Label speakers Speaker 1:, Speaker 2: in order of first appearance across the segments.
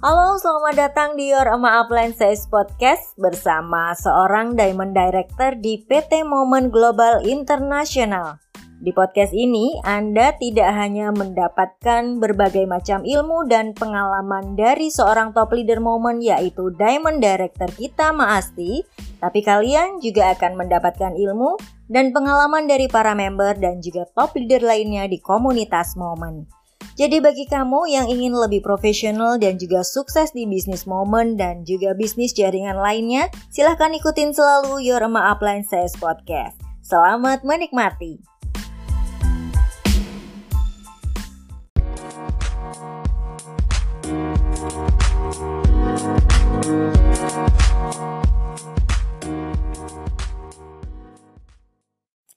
Speaker 1: Halo, selamat datang di Your Ama Appliances Podcast bersama seorang Diamond Director di PT Moment Global International. Di podcast ini, Anda tidak hanya mendapatkan berbagai macam ilmu dan pengalaman dari seorang top leader Moment yaitu Diamond Director kita Maasti, tapi kalian juga akan mendapatkan ilmu dan pengalaman dari para member dan juga top leader lainnya di komunitas Moment. Jadi bagi kamu yang ingin lebih profesional dan juga sukses di bisnis Moment dan juga bisnis jaringan lainnya, silahkan ikutin selalu Your Ema Appliances Podcast. Selamat menikmati!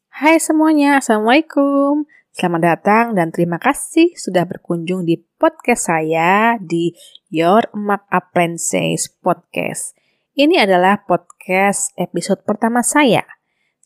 Speaker 2: Hai semuanya, Assalamualaikum. Selamat datang dan terima kasih sudah berkunjung di podcast saya di Your Emak Appliances Podcast. Ini adalah podcast episode pertama saya.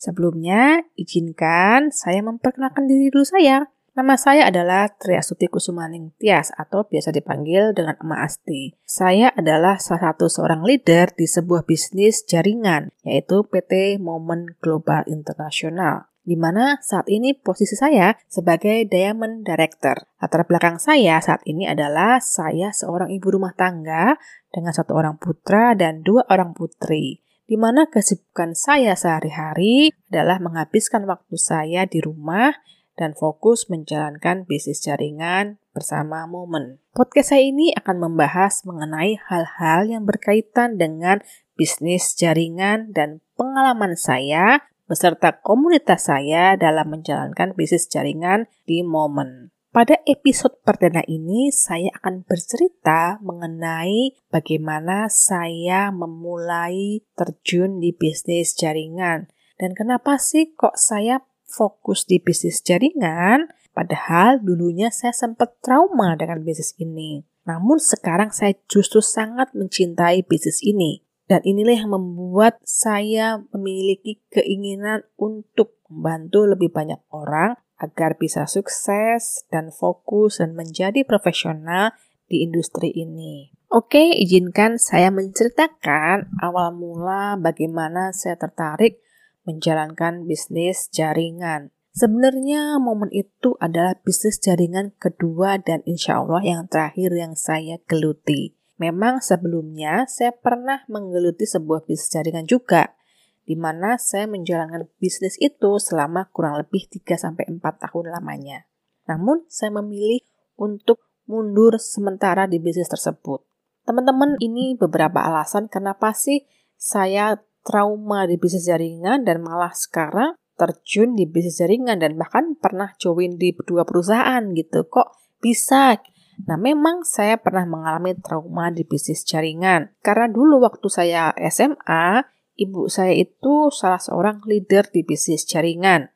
Speaker 2: Sebelumnya, izinkan saya memperkenalkan diri dulu saya. Nama saya adalah Triasuti Kusumaning Tias atau biasa dipanggil dengan Emak Asti. Saya adalah salah satu seorang leader di sebuah bisnis jaringan, yaitu PT Moment Global International di mana saat ini posisi saya sebagai Diamond Director. Latar belakang saya saat ini adalah saya seorang ibu rumah tangga dengan satu orang putra dan dua orang putri di mana kesibukan saya sehari-hari adalah menghabiskan waktu saya di rumah dan fokus menjalankan bisnis jaringan bersama Momen. Podcast saya ini akan membahas mengenai hal-hal yang berkaitan dengan bisnis jaringan dan pengalaman saya beserta komunitas saya dalam menjalankan bisnis jaringan di Momen. Pada episode perdana ini, saya akan bercerita mengenai bagaimana saya memulai terjun di bisnis jaringan. Dan kenapa sih kok saya fokus di bisnis jaringan, padahal dulunya saya sempat trauma dengan bisnis ini. Namun sekarang saya justru sangat mencintai bisnis ini. Dan inilah yang membuat saya memiliki keinginan untuk membantu lebih banyak orang agar bisa sukses dan fokus dan menjadi profesional di industri ini. Oke, izinkan saya menceritakan awal mula bagaimana saya tertarik menjalankan bisnis jaringan. Sebenarnya momen itu adalah bisnis jaringan kedua dan insya Allah yang terakhir yang saya geluti. Memang sebelumnya saya pernah menggeluti sebuah bisnis jaringan juga, di mana saya menjalankan bisnis itu selama kurang lebih 3-4 tahun lamanya. Namun saya memilih untuk mundur sementara di bisnis tersebut. Teman-teman, ini beberapa alasan kenapa sih saya trauma di bisnis jaringan dan malah sekarang terjun di bisnis jaringan dan bahkan pernah join di dua perusahaan gitu. Kok bisa Nah, memang saya pernah mengalami trauma di bisnis jaringan. Karena dulu waktu saya SMA, ibu saya itu salah seorang leader di bisnis jaringan.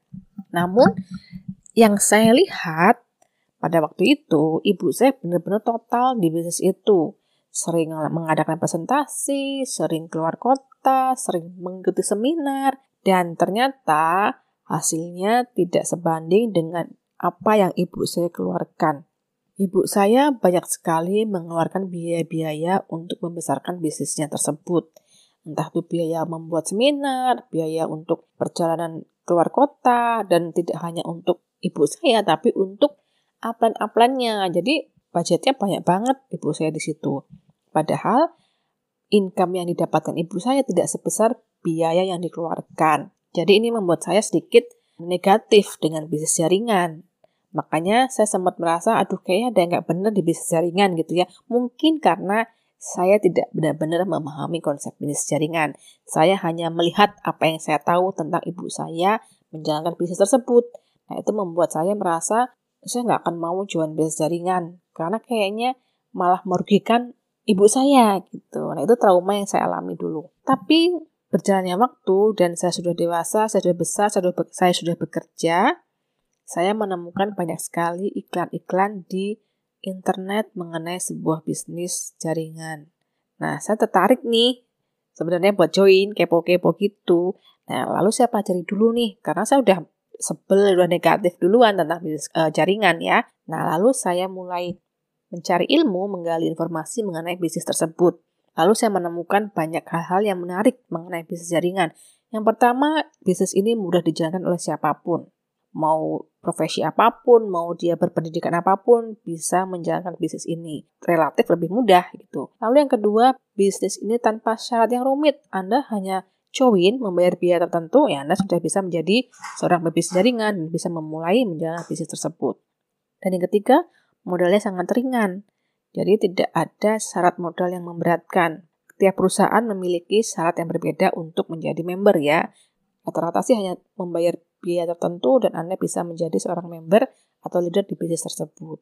Speaker 2: Namun, yang saya lihat pada waktu itu, ibu saya benar-benar total di bisnis itu. Sering mengadakan presentasi, sering keluar kota, sering mengikuti seminar, dan ternyata hasilnya tidak sebanding dengan apa yang ibu saya keluarkan. Ibu saya banyak sekali mengeluarkan biaya-biaya untuk membesarkan bisnisnya tersebut. Entah itu biaya membuat seminar, biaya untuk perjalanan keluar kota, dan tidak hanya untuk ibu saya, tapi untuk aplan-aplannya. Jadi budgetnya banyak banget ibu saya di situ. Padahal income yang didapatkan ibu saya tidak sebesar biaya yang dikeluarkan. Jadi ini membuat saya sedikit negatif dengan bisnis jaringan. Makanya saya sempat merasa, aduh kayaknya ada yang nggak benar di bisnis jaringan gitu ya. Mungkin karena saya tidak benar-benar memahami konsep bisnis jaringan. Saya hanya melihat apa yang saya tahu tentang ibu saya menjalankan bisnis tersebut. Nah itu membuat saya merasa saya nggak akan mau jualan bisnis jaringan. Karena kayaknya malah merugikan ibu saya gitu. Nah itu trauma yang saya alami dulu. Tapi berjalannya waktu dan saya sudah dewasa, saya sudah besar, saya sudah, saya sudah bekerja, saya menemukan banyak sekali iklan-iklan di internet mengenai sebuah bisnis jaringan. Nah, saya tertarik nih sebenarnya buat join kepo-kepo gitu. Nah, lalu saya pelajari dulu nih karena saya udah sebel udah negatif duluan tentang bisnis uh, jaringan ya. Nah, lalu saya mulai mencari ilmu, menggali informasi mengenai bisnis tersebut. Lalu saya menemukan banyak hal-hal yang menarik mengenai bisnis jaringan. Yang pertama, bisnis ini mudah dijalankan oleh siapa pun. Mau profesi apa pun, mau dia berpendidikan apa pun, bisa menjalankan bisnis ini. Relatif lebih mudah gitu. Lalu yang kedua, bisnis ini tanpa syarat yang rumit. Anda hanya join, membayar biaya tertentu, ya Anda sudah bisa menjadi seorang pebisnis jaringan, bisa memulai menjalankan bisnis tersebut. Dan yang ketiga, modalnya sangat ringan. Jadi tidak ada syarat modal yang memberatkan. Setiap perusahaan memiliki syarat yang berbeda untuk menjadi member ya. Rata-rata sih hanya membayar biaya tertentu dan Anda bisa menjadi seorang member atau leader di bisnis tersebut.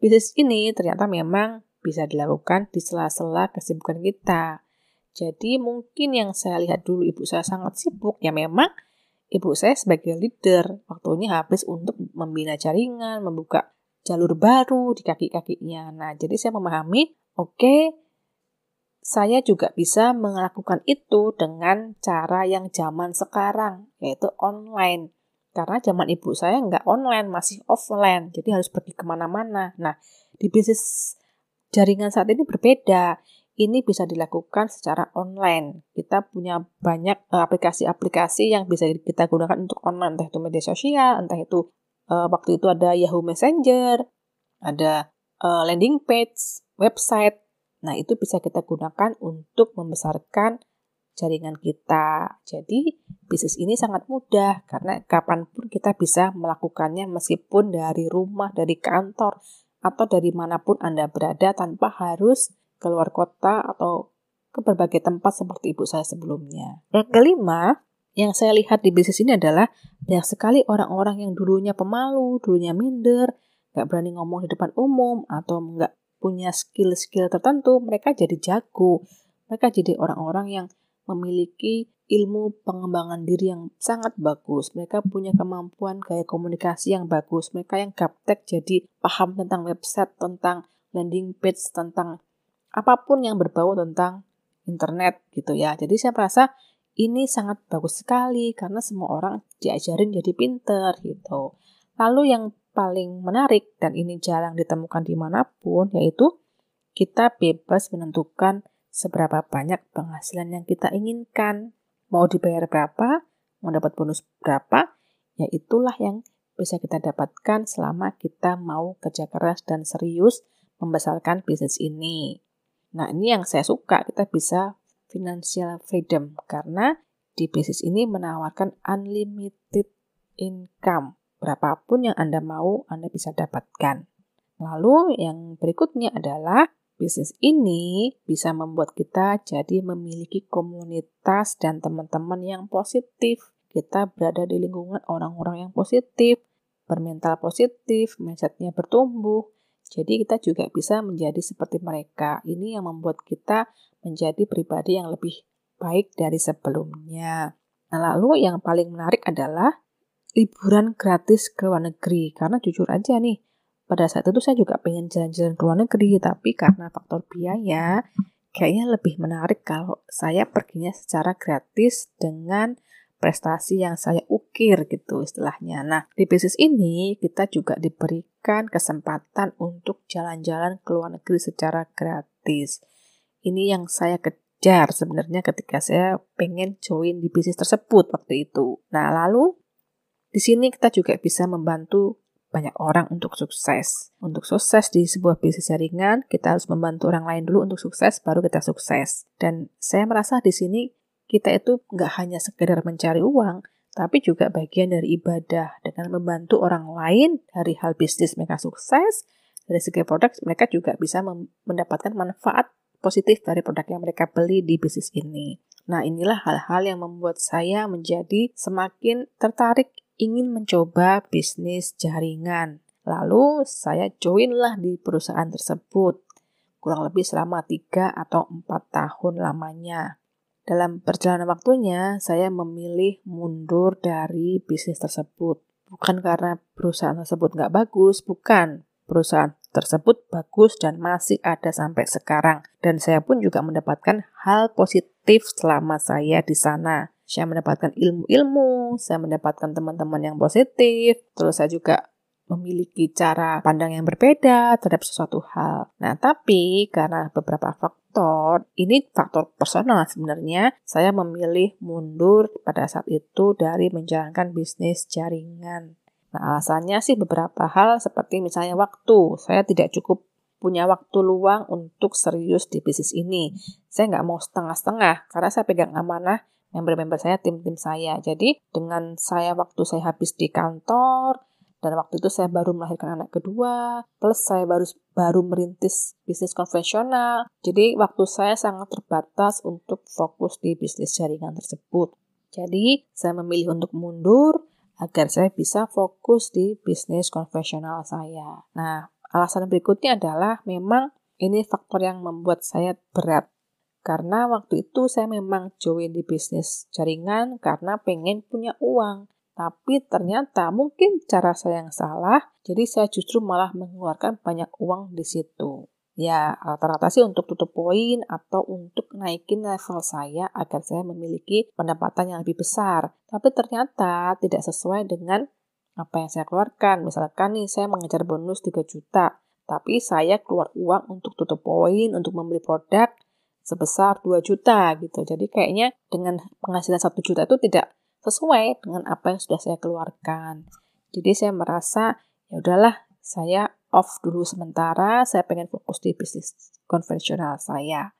Speaker 2: Bisnis ini ternyata memang bisa dilakukan di sela-sela kesibukan kita. Jadi mungkin yang saya lihat dulu ibu saya sangat sibuk, ya memang ibu saya sebagai leader waktunya habis untuk membina jaringan, membuka jalur baru di kaki-kakinya. Nah, jadi saya memahami, oke, okay, saya juga bisa melakukan itu dengan cara yang zaman sekarang, yaitu online. Karena zaman ibu saya nggak online, masih offline, jadi harus pergi ke mana-mana. Nah, di bisnis jaringan saat ini berbeda. Ini bisa dilakukan secara online. Kita punya banyak eh, aplikasi-aplikasi yang bisa kita gunakan untuk online, entah itu media sosial, entah itu uh, waktu itu ada Yahoo Messenger, ada uh, landing page, website. Nah, itu bisa kita gunakan untuk membesarkan jaringan kita. Jadi, bisnis ini sangat mudah karena kapan pun kita bisa melakukannya meskipun dari rumah, dari kantor, atau dari mana pun Anda berada tanpa harus keluar kota atau ke berbagai tempat seperti ibu saya sebelumnya. Yang kelima, yang saya lihat di bisnis ini adalah banyak sekali orang-orang yang dulunya pemalu, dulunya minder, nggak berani ngomong di depan umum, atau nggak punya skill-skill tertentu, mereka jadi jago. Mereka jadi orang-orang yang memiliki ilmu pengembangan diri yang sangat bagus. Mereka punya kemampuan gaya komunikasi yang bagus. Mereka yang gaptek jadi paham tentang website, tentang landing page, tentang apa pun yang berbau tentang internet gitu ya. Jadi saya merasa ini sangat bagus sekali karena semua orang diajarin jadi pinter gitu. Lalu yang paling menarik dan ini jarang ditemukan di mana pun yaitu kita bebas menentukan seberapa banyak penghasilan yang kita inginkan. Mau dibayar berapa, mau dapat bonus berapa, ya itulah yang bisa kita dapatkan selama kita mau kerja keras dan serius membesarkan bisnis ini. Nah, ini yang saya suka, kita bisa financial freedom karena di bisnis ini menawarkan unlimited income. Berapapun yang Anda mau, Anda bisa dapatkan. Lalu yang berikutnya adalah bisnis ini bisa membuat kita jadi memiliki komunitas dan teman-teman yang positif. Kita berada di lingkungan orang-orang yang positif, bermental positif, mindsetnya bertumbuh, jadi kita juga bisa menjadi seperti mereka. Ini yang membuat kita menjadi pribadi yang lebih baik dari sebelumnya. Nah, lalu yang paling menarik adalah liburan gratis ke luar negeri. Karena jujur aja nih, pada saat itu saya juga pengen jalan-jalan ke luar negeri, tapi karena faktor biaya, kayaknya lebih menarik kalau saya perginya secara gratis dengan prestasi yang saya ukir gitu istilahnya. Nah, di bisnis ini kita juga diberikan kesempatan untuk jalan-jalan ke luar negeri secara gratis. Ini yang saya kejar sebenarnya ketika saya pengen join di bisnis tersebut waktu itu. Nah, lalu di sini kita juga bisa membantu banyak orang untuk sukses. Untuk sukses di sebuah bisnis jaringan, kita harus membantu orang lain dulu untuk sukses, baru kita sukses. Dan saya merasa di sini kita itu nggak hanya sekedar mencari uang, tapi juga bagian dari ibadah dengan membantu orang lain dari hal bisnis mereka sukses, dari segi produk mereka juga bisa mendapatkan manfaat positif dari produk yang mereka beli di bisnis ini. Nah, inilah hal-hal yang membuat saya menjadi semakin tertarik ingin mencoba bisnis jaringan. Lalu saya joinlah di perusahaan tersebut. Kurang lebih selama 3 atau 4 tahun lamanya. Dalam perjalanan waktunya, saya memilih mundur dari bisnis tersebut. Bukan karena perusahaan tersebut nggak bagus, bukan. Perusahaan tersebut bagus dan masih ada sampai sekarang. Dan saya pun juga mendapatkan hal positif selama saya di sana. Saya mendapatkan ilmu-ilmu, saya mendapatkan teman-teman yang positif, terus saya juga memiliki cara pandang yang berbeda terhadap sesuatu hal. Nah, tapi karena beberapa faktor, ini faktor personal sebenarnya, saya memilih mundur pada saat itu dari menjalankan bisnis jaringan. Nah, alasannya sih beberapa hal seperti misalnya waktu. Saya tidak cukup punya waktu luang untuk serius di bisnis ini. Saya nggak mau setengah-setengah karena saya pegang amanah member-member saya, tim-tim saya. Jadi dengan saya waktu saya habis di kantor, dan waktu itu saya baru melahirkan anak kedua, plus saya baru baru merintis bisnis konvensional. Jadi waktu saya sangat terbatas untuk fokus di bisnis jaringan tersebut. Jadi saya memilih untuk mundur agar saya bisa fokus di bisnis konvensional saya. Nah, alasan berikutnya adalah memang ini faktor yang membuat saya berat. Karena waktu itu saya memang join di bisnis jaringan karena pengen punya uang. Tapi ternyata mungkin cara saya yang salah, jadi saya justru malah mengeluarkan banyak uang di situ. Ya, rata-rata sih untuk tutup poin atau untuk naikin level saya agar saya memiliki pendapatan yang lebih besar. Tapi ternyata tidak sesuai dengan apa yang saya keluarkan. Misalkan nih saya mengejar bonus 3 juta, tapi saya keluar uang untuk tutup poin, untuk membeli produk sebesar 2 juta gitu. Jadi kayaknya dengan penghasilan 1 juta itu tidak sesuai dengan apa yang sudah saya keluarkan. Jadi saya merasa ya udahlah saya off dulu sementara, saya pengen fokus di bisnis konvensional saya.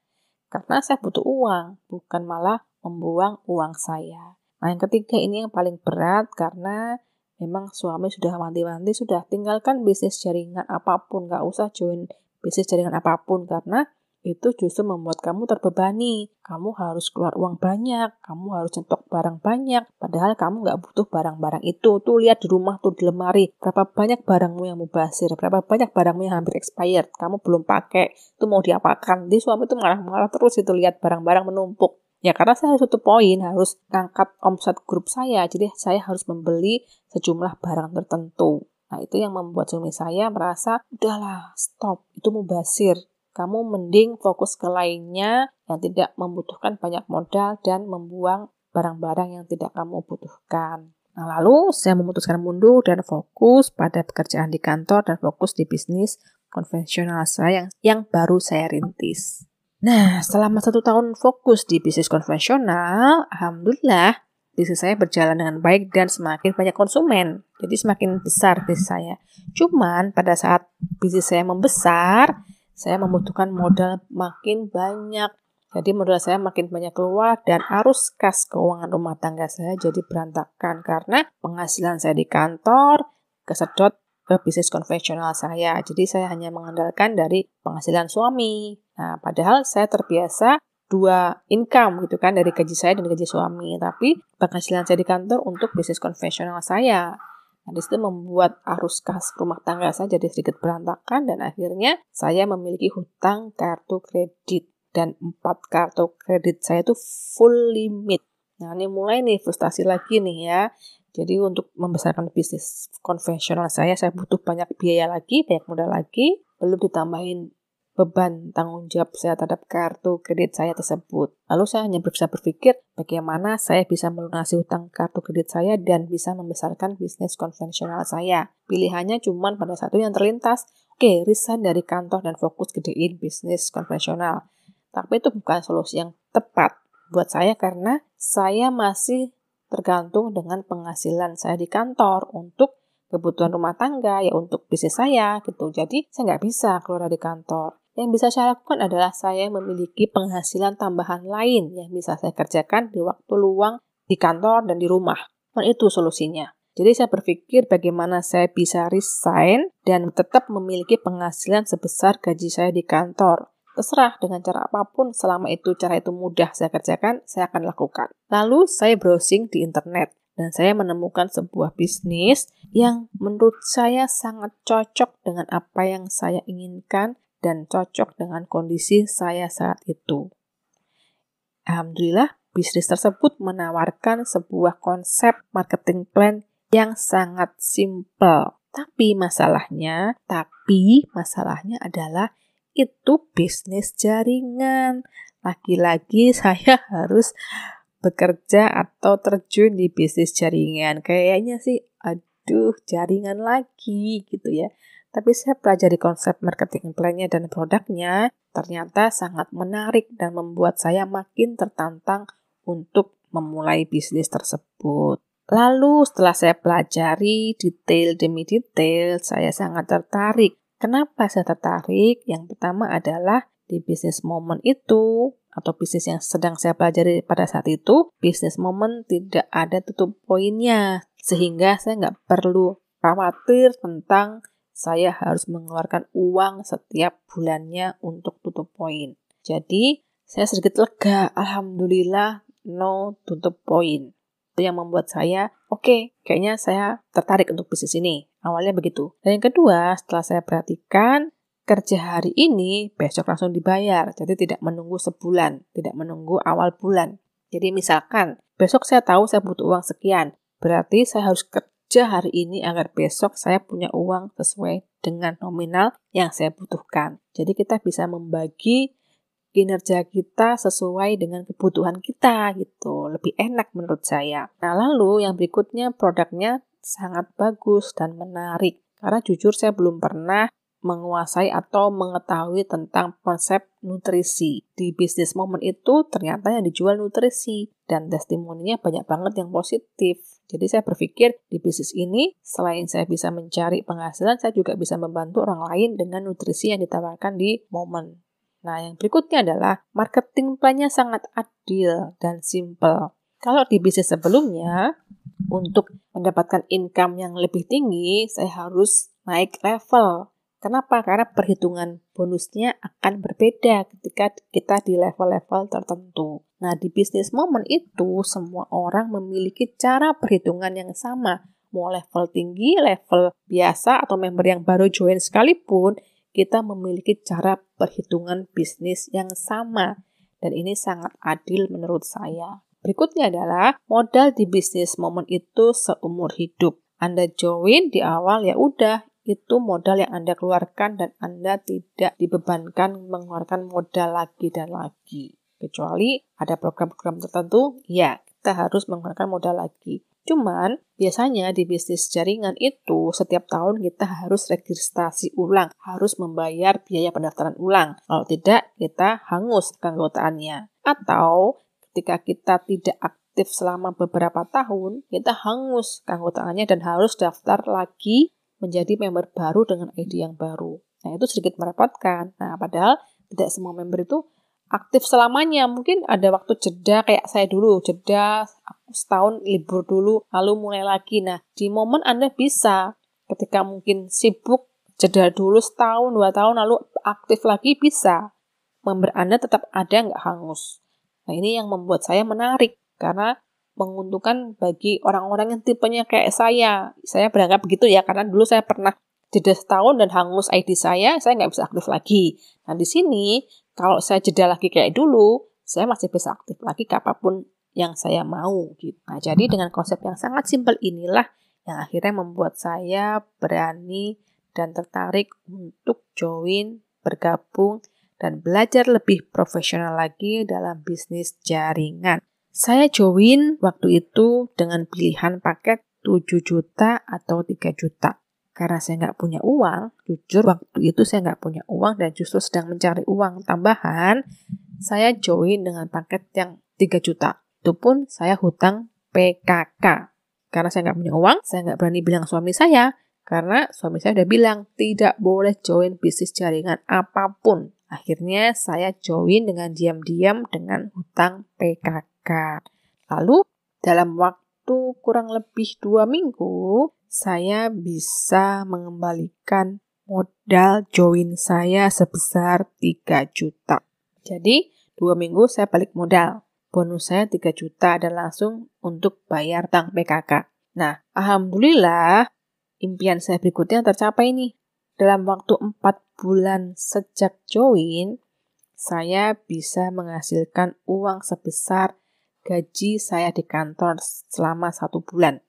Speaker 2: Karena saya butuh uang, bukan malah membuang uang saya. Nah yang ketiga ini yang paling berat karena memang suami sudah wanti-wanti sudah tinggalkan bisnis jaringan apa pun, nggak usah join bisnis jaringan apa pun karena itu justru membuat kamu terbebani. Kamu harus keluar uang banyak, kamu harus cetok barang banyak, padahal kamu nggak butuh barang-barang itu. Tuh lihat di rumah tuh di lemari, berapa banyak barangmu yang mubasir, berapa banyak barangmu yang hampir expired, kamu belum pakai, itu mau diapakan. Di suami itu marah-marah terus itu lihat barang-barang menumpuk. Ya karena saya harus tutup poin, harus ngangkat omset grup saya, jadi saya harus membeli sejumlah barang tertentu. Nah itu yang membuat suami saya merasa, udahlah stop, itu mubasir kamu mending fokus ke lainnya yang tidak membutuhkan banyak modal dan membuang barang-barang yang tidak kamu butuhkan. Nah, lalu saya memutuskan mundur dan fokus pada pekerjaan di kantor dan fokus di bisnis konvensional saya yang, yang baru saya rintis. Nah, selama satu tahun fokus di bisnis konvensional, Alhamdulillah bisnis saya berjalan dengan baik dan semakin banyak konsumen. Jadi semakin besar bisnis saya. Cuman pada saat bisnis saya membesar, saya membutuhkan modal makin banyak. Jadi modal saya makin banyak keluar dan arus kas keuangan rumah tangga saya jadi berantakan karena penghasilan saya di kantor kesedot ke bisnis konvensional saya. Jadi saya hanya mengandalkan dari penghasilan suami. Nah, padahal saya terbiasa dua income gitu kan dari gaji saya dan gaji suami. Tapi penghasilan saya di kantor untuk bisnis konvensional saya. Nah, di membuat arus kas rumah tangga saya jadi sedikit berantakan dan akhirnya saya memiliki hutang kartu kredit dan empat kartu kredit saya itu full limit. Nah, ini mulai nih frustasi lagi nih ya. Jadi untuk membesarkan bisnis konvensional saya, saya butuh banyak biaya lagi, banyak modal lagi, belum ditambahin beban tanggung jawab saya terhadap kartu kredit saya tersebut. Lalu saya hanya bisa berpikir bagaimana saya bisa melunasi hutang kartu kredit saya dan bisa membesarkan bisnis konvensional saya. Pilihannya cuma pada satu yang terlintas, oke, resign dari kantor dan fokus gedein bisnis konvensional. Tapi itu bukan solusi yang tepat buat saya karena saya masih tergantung dengan penghasilan saya di kantor untuk kebutuhan rumah tangga ya untuk bisnis saya gitu. Jadi saya nggak bisa keluar dari kantor. Yang bisa saya lakukan adalah saya memiliki penghasilan tambahan lain yang bisa saya kerjakan di waktu luang di kantor dan di rumah. Dan itu solusinya. Jadi saya berpikir bagaimana saya bisa resign dan tetap memiliki penghasilan sebesar gaji saya di kantor. Terserah dengan cara apa pun, selama itu cara itu mudah saya kerjakan, saya akan lakukan. Lalu saya browsing di internet dan saya menemukan sebuah bisnis yang menurut saya sangat cocok dengan apa yang saya inginkan dan cocok dengan kondisi saya saat itu. Alhamdulillah, bisnis tersebut menawarkan sebuah konsep marketing plan yang sangat simple. Tapi masalahnya, tapi masalahnya adalah itu bisnis jaringan. Lagi-lagi saya harus bekerja atau terjun di bisnis jaringan. Kayaknya sih waduh jaringan lagi gitu ya. Tapi saya pelajari konsep marketing plan-nya dan produknya, ternyata sangat menarik dan membuat saya makin tertantang untuk memulai bisnis tersebut. Lalu setelah saya pelajari detail demi detail, saya sangat tertarik. Kenapa saya tertarik? Yang pertama adalah di bisnis momen itu atau bisnis yang sedang saya pelajari pada saat itu, bisnis momen tidak ada tutup poinnya. Sehingga saya nggak perlu khawatir tentang saya harus mengeluarkan uang setiap bulannya untuk tutup poin. Jadi, saya sedikit lega, alhamdulillah no tutup poin. Itu yang membuat saya, oke, okay, kayaknya saya tertarik untuk bisnis ini. Awalnya begitu. Dan yang kedua, setelah saya perhatikan, kerja hari ini, besok langsung dibayar. Jadi tidak menunggu sebulan, tidak menunggu awal bulan. Jadi misalkan, besok saya tahu saya butuh uang sekian. Berarti saya harus kerja hari ini agar besok saya punya uang sesuai dengan nominal yang saya butuhkan. Jadi kita bisa membagi kinerja kita sesuai dengan kebutuhan kita gitu. Lebih enak menurut saya. Nah, lalu yang berikutnya produknya sangat bagus dan menarik. Karena jujur saya belum pernah menguasai atau mengetahui tentang konsep nutrisi. Di bisnis momen itu ternyata yang dijual nutrisi dan testimoninya banyak banget yang positif. Jadi saya berpikir di bisnis ini selain saya bisa mencari penghasilan, saya juga bisa membantu orang lain dengan nutrisi yang ditawarkan di momen. Nah, yang berikutnya adalah marketing plan-nya sangat adil dan simple. Kalau di bisnis sebelumnya, untuk mendapatkan income yang lebih tinggi, saya harus naik level Kenapa? Karena perhitungan bonusnya akan berbeda ketika kita di level-level tertentu. Nah, di bisnis momen itu semua orang memiliki cara perhitungan yang sama. Mau level tinggi, level biasa, atau member yang baru join sekalipun, kita memiliki cara perhitungan bisnis yang sama. Dan ini sangat adil menurut saya. Berikutnya adalah modal di bisnis momen itu seumur hidup. Anda join di awal ya udah itu modal yang Anda keluarkan dan Anda tidak dibebankan mengeluarkan modal lagi dan lagi. Kecuali ada program-program tertentu, ya kita harus mengeluarkan modal lagi. Cuman biasanya di bisnis jaringan itu setiap tahun kita harus registrasi ulang, harus membayar biaya pendaftaran ulang. Kalau tidak, kita hangus keanggotaannya. Atau ketika kita tidak aktif selama beberapa tahun, kita hangus keanggotaannya dan harus daftar lagi menjadi member baru dengan ID yang baru. Nah, itu sedikit merepotkan. Nah, padahal tidak semua member itu aktif selamanya. Mungkin ada waktu jeda kayak saya dulu, jeda setahun libur dulu, lalu mulai lagi. Nah, di momen Anda bisa ketika mungkin sibuk jeda dulu setahun, dua tahun, lalu aktif lagi bisa. Member Anda tetap ada nggak hangus. Nah, ini yang membuat saya menarik karena menguntungkan bagi orang-orang yang tipenya kayak saya. Saya berangkat begitu ya, karena dulu saya pernah jeda setahun dan hangus ID saya, saya nggak bisa aktif lagi. Nah di sini, kalau saya jeda lagi kayak dulu, saya masih bisa aktif lagi kapan pun yang saya mau. Gitu. Nah jadi dengan konsep yang sangat simpel inilah yang akhirnya membuat saya berani dan tertarik untuk join, bergabung, dan belajar lebih profesional lagi dalam bisnis jaringan. Saya join waktu itu dengan pilihan paket 7 juta atau 3 juta. Karena saya nggak punya uang, jujur waktu itu saya nggak punya uang dan justru sedang mencari uang tambahan, saya join dengan paket yang 3 juta. Itu pun saya hutang PKK. Karena saya nggak punya uang, saya nggak berani bilang suami saya. Karena suami saya udah bilang, tidak boleh join bisnis jaringan apa pun. Akhirnya saya join dengan diam-diam dengan hutang PKK. Lalu dalam waktu kurang lebih dua minggu, saya bisa mengembalikan modal join saya sebesar 3 juta. Jadi, dua minggu saya balik modal. Bonus saya 3 juta dan langsung untuk bayar tang PKK. Nah, Alhamdulillah, impian saya berikutnya tercapai nih. Dalam waktu 4 bulan sejak join, saya bisa menghasilkan uang sebesar gaji saya di kantor selama satu bulan.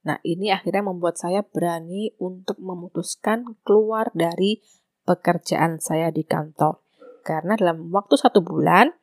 Speaker 2: Nah, ini akhirnya membuat saya berani untuk memutuskan keluar dari pekerjaan saya di kantor. Karena dalam waktu satu bulan,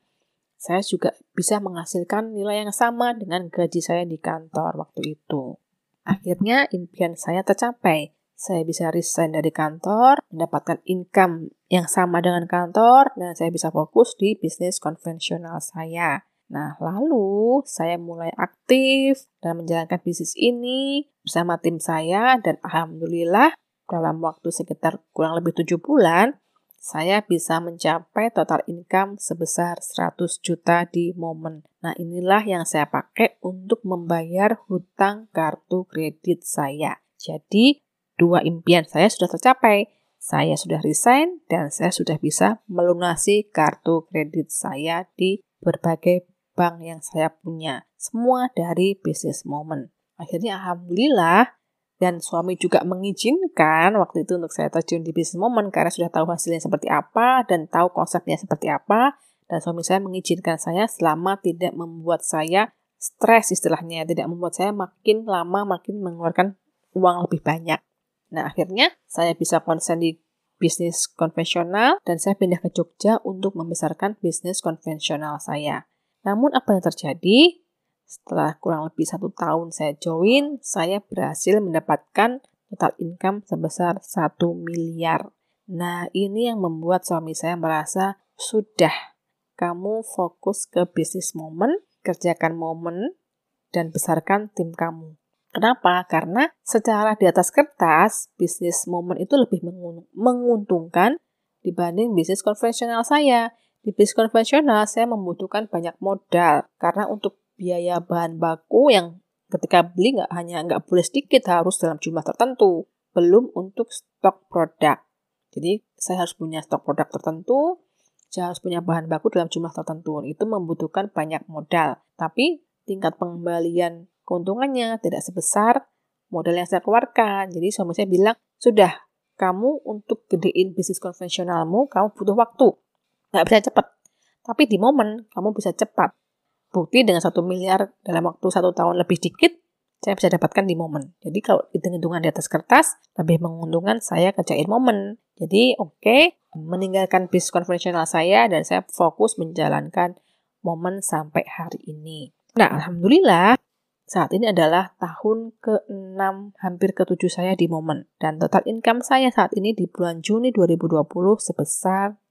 Speaker 2: saya juga bisa menghasilkan nilai yang sama dengan gaji saya di kantor waktu itu. Akhirnya impian saya tercapai. Saya bisa resign dari kantor, mendapatkan income yang sama dengan kantor, dan saya bisa fokus di bisnis konvensional saya. Nah, lalu saya mulai aktif dalam menjalankan bisnis ini bersama tim saya dan alhamdulillah dalam waktu sekitar kurang lebih tujuh bulan, saya bisa mencapai total income sebesar 100 juta di momen. Nah, inilah yang saya pakai untuk membayar hutang kartu kredit saya. Jadi, dua impian saya sudah tercapai. Saya sudah resign dan saya sudah bisa melunasi kartu kredit saya di berbagai bank yang saya punya. Semua dari bisnis moment. Akhirnya alhamdulillah dan suami juga mengizinkan waktu itu untuk saya terjun di bisnis moment karena sudah tahu hasilnya seperti apa dan tahu konsepnya seperti apa dan suami saya mengizinkan saya selama tidak membuat saya stres istilahnya tidak membuat saya makin lama makin mengeluarkan uang lebih banyak nah akhirnya saya bisa konsen di bisnis konvensional dan saya pindah ke Jogja untuk membesarkan bisnis konvensional saya namun apa yang terjadi? Setelah kurang lebih satu tahun saya join, saya berhasil mendapatkan total income sebesar 1 miliar. Nah, ini yang membuat suami saya merasa, sudah, kamu fokus ke bisnis momen, kerjakan momen, dan besarkan tim kamu. Kenapa? Karena secara di atas kertas, bisnis momen itu lebih menguntungkan dibanding bisnis konvensional saya. Di bisnis konvensional, saya membutuhkan banyak modal karena untuk biaya bahan baku yang ketika beli nggak hanya nggak boleh sedikit, harus dalam jumlah tertentu. Belum untuk stok produk. Jadi saya harus punya stok produk tertentu, saya harus punya bahan baku dalam jumlah tertentu. Itu membutuhkan banyak modal. Tapi tingkat pengembalian keuntungannya tidak sebesar modal yang saya keluarkan. Jadi suami saya bilang, sudah, kamu untuk gedein bisnis konvensionalmu, kamu butuh waktu nggak bisa cepat. Tapi di momen kamu bisa cepat. Bukti dengan satu miliar dalam waktu satu tahun lebih dikit, saya bisa dapatkan di momen. Jadi kalau hitung-hitungan di atas kertas, lebih menguntungkan saya kerjain momen. Jadi oke, okay, meninggalkan bisnis konvensional saya dan saya fokus menjalankan momen sampai hari ini. Nah, Alhamdulillah, saat ini adalah tahun ke-6 hampir ke-7 saya di momen. Dan total income saya saat ini di bulan Juni 2020 sebesar 7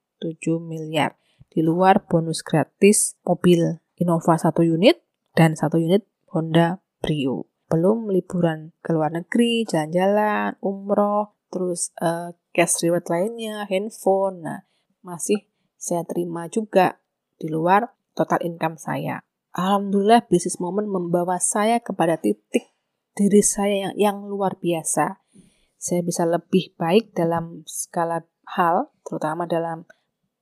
Speaker 2: miliar. Di luar bonus gratis mobil Innova 1 unit dan 1 unit Honda Brio. Belum liburan ke luar negeri, jalan-jalan, umroh, terus uh, cash reward lainnya, handphone. Nah, masih saya terima juga di luar total income saya. Alhamdulillah bisnis momen membawa saya kepada titik diri saya yang, yang luar biasa. Saya bisa lebih baik dalam skala hal, terutama dalam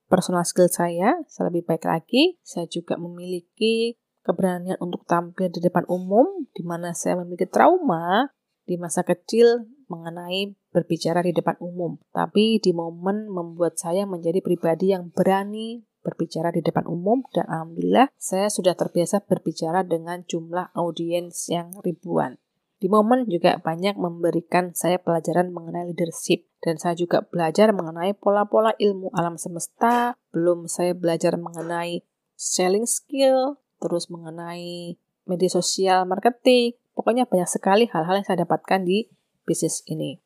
Speaker 2: personal skill saya, saya lebih baik lagi. Saya juga memiliki keberanian untuk tampil di depan umum, di mana saya memiliki trauma di masa kecil mengenai berbicara di depan umum. Tapi di momen membuat saya menjadi pribadi yang berani berbicara di depan umum dan alhamdulillah saya sudah terbiasa berbicara dengan jumlah audiens yang ribuan. Di momen juga banyak memberikan saya pelajaran mengenai leadership dan saya juga belajar mengenai pola-pola ilmu alam semesta, belum saya belajar mengenai selling skill, terus mengenai media sosial marketing. Pokoknya banyak sekali hal-hal yang saya dapatkan di bisnis ini.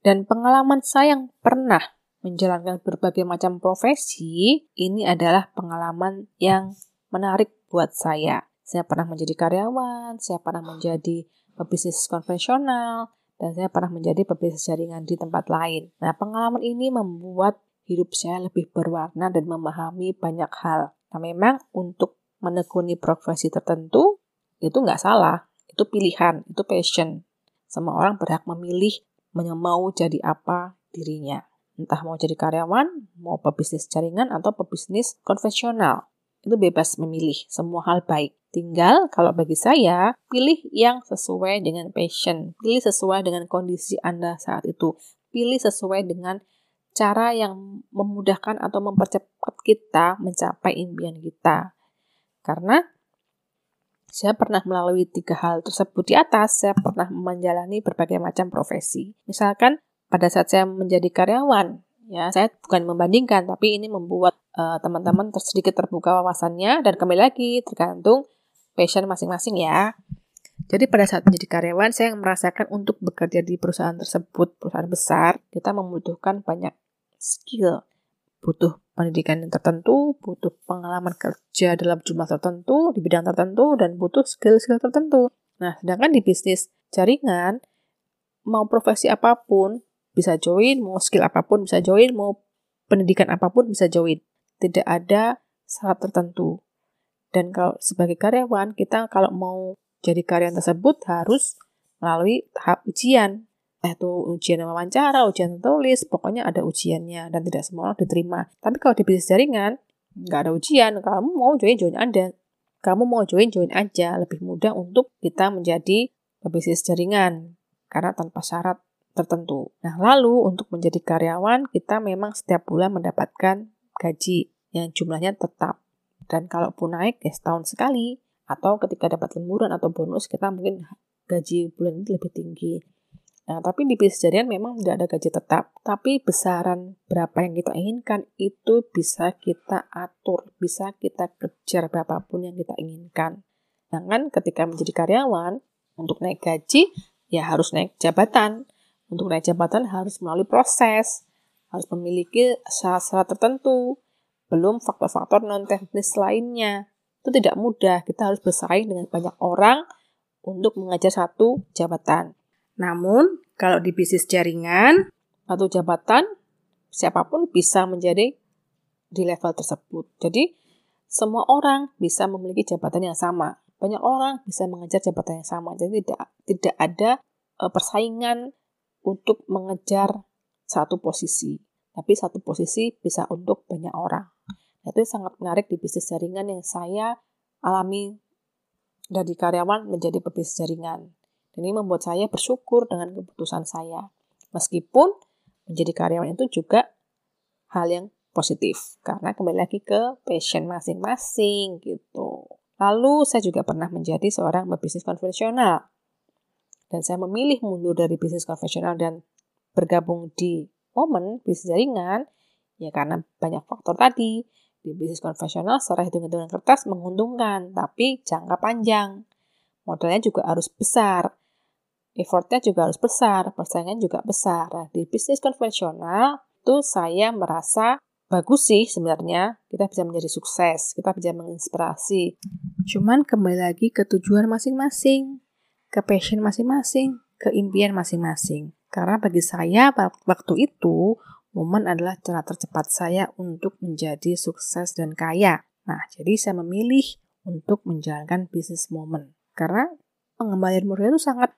Speaker 2: Dan pengalaman saya yang pernah menjalankan berbagai macam profesi, ini adalah pengalaman yang menarik buat saya. Saya pernah menjadi karyawan, saya pernah menjadi pebisnis konvensional, dan saya pernah menjadi pebisnis jaringan di tempat lain. Nah, pengalaman ini membuat hidup saya lebih berwarna dan memahami banyak hal. Nah, memang untuk menekuni profesi tertentu, itu nggak salah. Itu pilihan, itu passion. Semua orang berhak memilih mau jadi apa dirinya. Entah mau jadi karyawan, mau pebisnis jaringan, atau pebisnis konvensional. Itu bebas memilih, semua hal baik. Tinggal kalau bagi saya, pilih yang sesuai dengan passion, pilih sesuai dengan kondisi Anda saat itu, pilih sesuai dengan cara yang memudahkan atau mempercepat kita mencapai impian kita. Karena saya pernah melalui tiga hal tersebut di atas, saya pernah menjalani berbagai macam profesi. Misalkan pada saat saya menjadi karyawan, ya saya bukan membandingkan, tapi ini membuat uh, teman-teman sedikit terbuka wawasannya dan kembali lagi tergantung passion masing-masing ya. Jadi pada saat menjadi karyawan, saya merasakan untuk bekerja di perusahaan tersebut, perusahaan besar, kita membutuhkan banyak skill. Butuh pendidikan yang tertentu, butuh pengalaman kerja dalam jumlah tertentu, di bidang tertentu, dan butuh skill-skill tertentu. Nah, sedangkan di bisnis jaringan, mau profesi apa pun, bisa join, mau skill apa pun bisa join, mau pendidikan apa pun bisa join. Tidak ada syarat tertentu. Dan kalau sebagai karyawan, kita kalau mau jadi karyawan tersebut harus melalui tahap ujian. Itu ujian wawancara, ujian tulis, pokoknya ada ujiannya dan tidak semua orang diterima. Tapi kalau di bisnis jaringan, nggak ada ujian. Kamu mau join, join ada. Kamu mau join, join aja. Lebih mudah untuk kita menjadi bisnis jaringan karena tanpa syarat tertentu. Nah, lalu untuk menjadi karyawan, kita memang setiap bulan mendapatkan gaji yang jumlahnya tetap. Dan kalaupun naik ya setahun sekali, atau ketika dapat lemburan atau bonus kita mungkin gaji bulan ini lebih tinggi. Nah, tapi di bisnis jaringan memang tidak ada gaji tetap, tapi besaran berapa yang kita inginkan itu bisa kita atur, bisa kita kejar berapapun yang kita inginkan. Jangan ketika menjadi karyawan, untuk naik gaji, ya harus naik jabatan. Untuk naik jabatan harus melalui proses, harus memiliki syarat-syarat tertentu, belum faktor-faktor non-teknis lainnya itu tidak mudah. Kita harus bersaing dengan banyak orang untuk mengajar satu jabatan. Namun, kalau di bisnis jaringan, satu jabatan, siapa pun bisa menjadi di level tersebut. Jadi, semua orang bisa memiliki jabatan yang sama. Banyak orang bisa mengejar jabatan yang sama. Jadi, tidak, tidak ada uh, persaingan untuk mengejar satu posisi. Tapi satu posisi bisa untuk banyak orang. Itu sangat menarik di bisnis jaringan yang saya alami dari karyawan menjadi pebisnis jaringan. Ini membuat saya bersyukur dengan keputusan saya. Meskipun menjadi karyawan itu juga hal yang positif. Karena kembali lagi ke passion masing-masing gitu. Lalu saya juga pernah menjadi seorang pebisnis konvensional. Dan saya memilih mundur dari bisnis konvensional dan bergabung di momen bisnis jaringan ya karena banyak faktor tadi di bisnis konvensional secara hitung-hitungan kertas menguntungkan, tapi jangka panjang. Modalnya juga harus besar. Effortnya juga harus besar, persaingan juga besar. Nah, di bisnis konvensional itu saya merasa bagus sih sebenarnya. Kita bisa menjadi sukses, kita bisa menginspirasi. Cuman kembali lagi ke tujuan masing-masing, ke passion masing-masing, ke impian masing-masing. Karena bagi saya waktu itu Momen adalah cara tercepat saya untuk menjadi sukses dan kaya. Nah, jadi saya memilih untuk menjalankan bisnis momen. Karena pengembalian modal itu sangat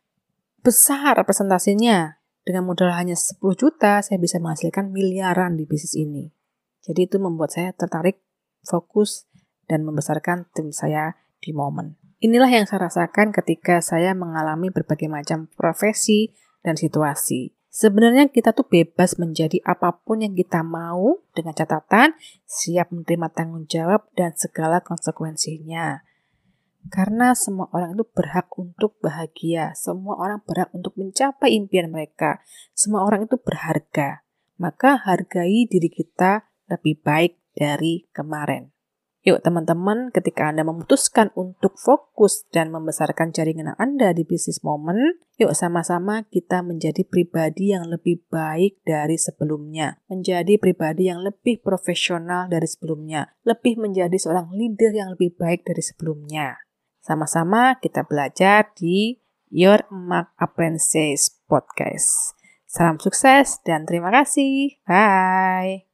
Speaker 2: besar presentasinya. Dengan modal hanya 10 juta, saya bisa menghasilkan miliaran di bisnis ini. Jadi itu membuat saya tertarik, fokus, dan membesarkan tim saya di momen. Inilah yang saya rasakan ketika saya mengalami berbagai macam profesi dan situasi. Sebenarnya kita tuh bebas menjadi apa pun yang kita mau dengan catatan siap menerima tanggung jawab dan segala konsekuensinya. Karena semua orang itu berhak untuk bahagia, semua orang berhak untuk mencapai impian mereka, semua orang itu berharga. Maka hargai diri kita lebih baik dari kemarin. Yuk teman-teman, ketika Anda memutuskan untuk fokus dan membesarkan jaringan Anda di bisnis momen, yuk sama-sama kita menjadi pribadi yang lebih baik dari sebelumnya. Menjadi pribadi yang lebih profesional dari sebelumnya. Lebih menjadi seorang leader yang lebih baik dari sebelumnya. Sama-sama kita belajar di Your Mark Apprentice Podcast. Salam sukses dan terima kasih. Bye.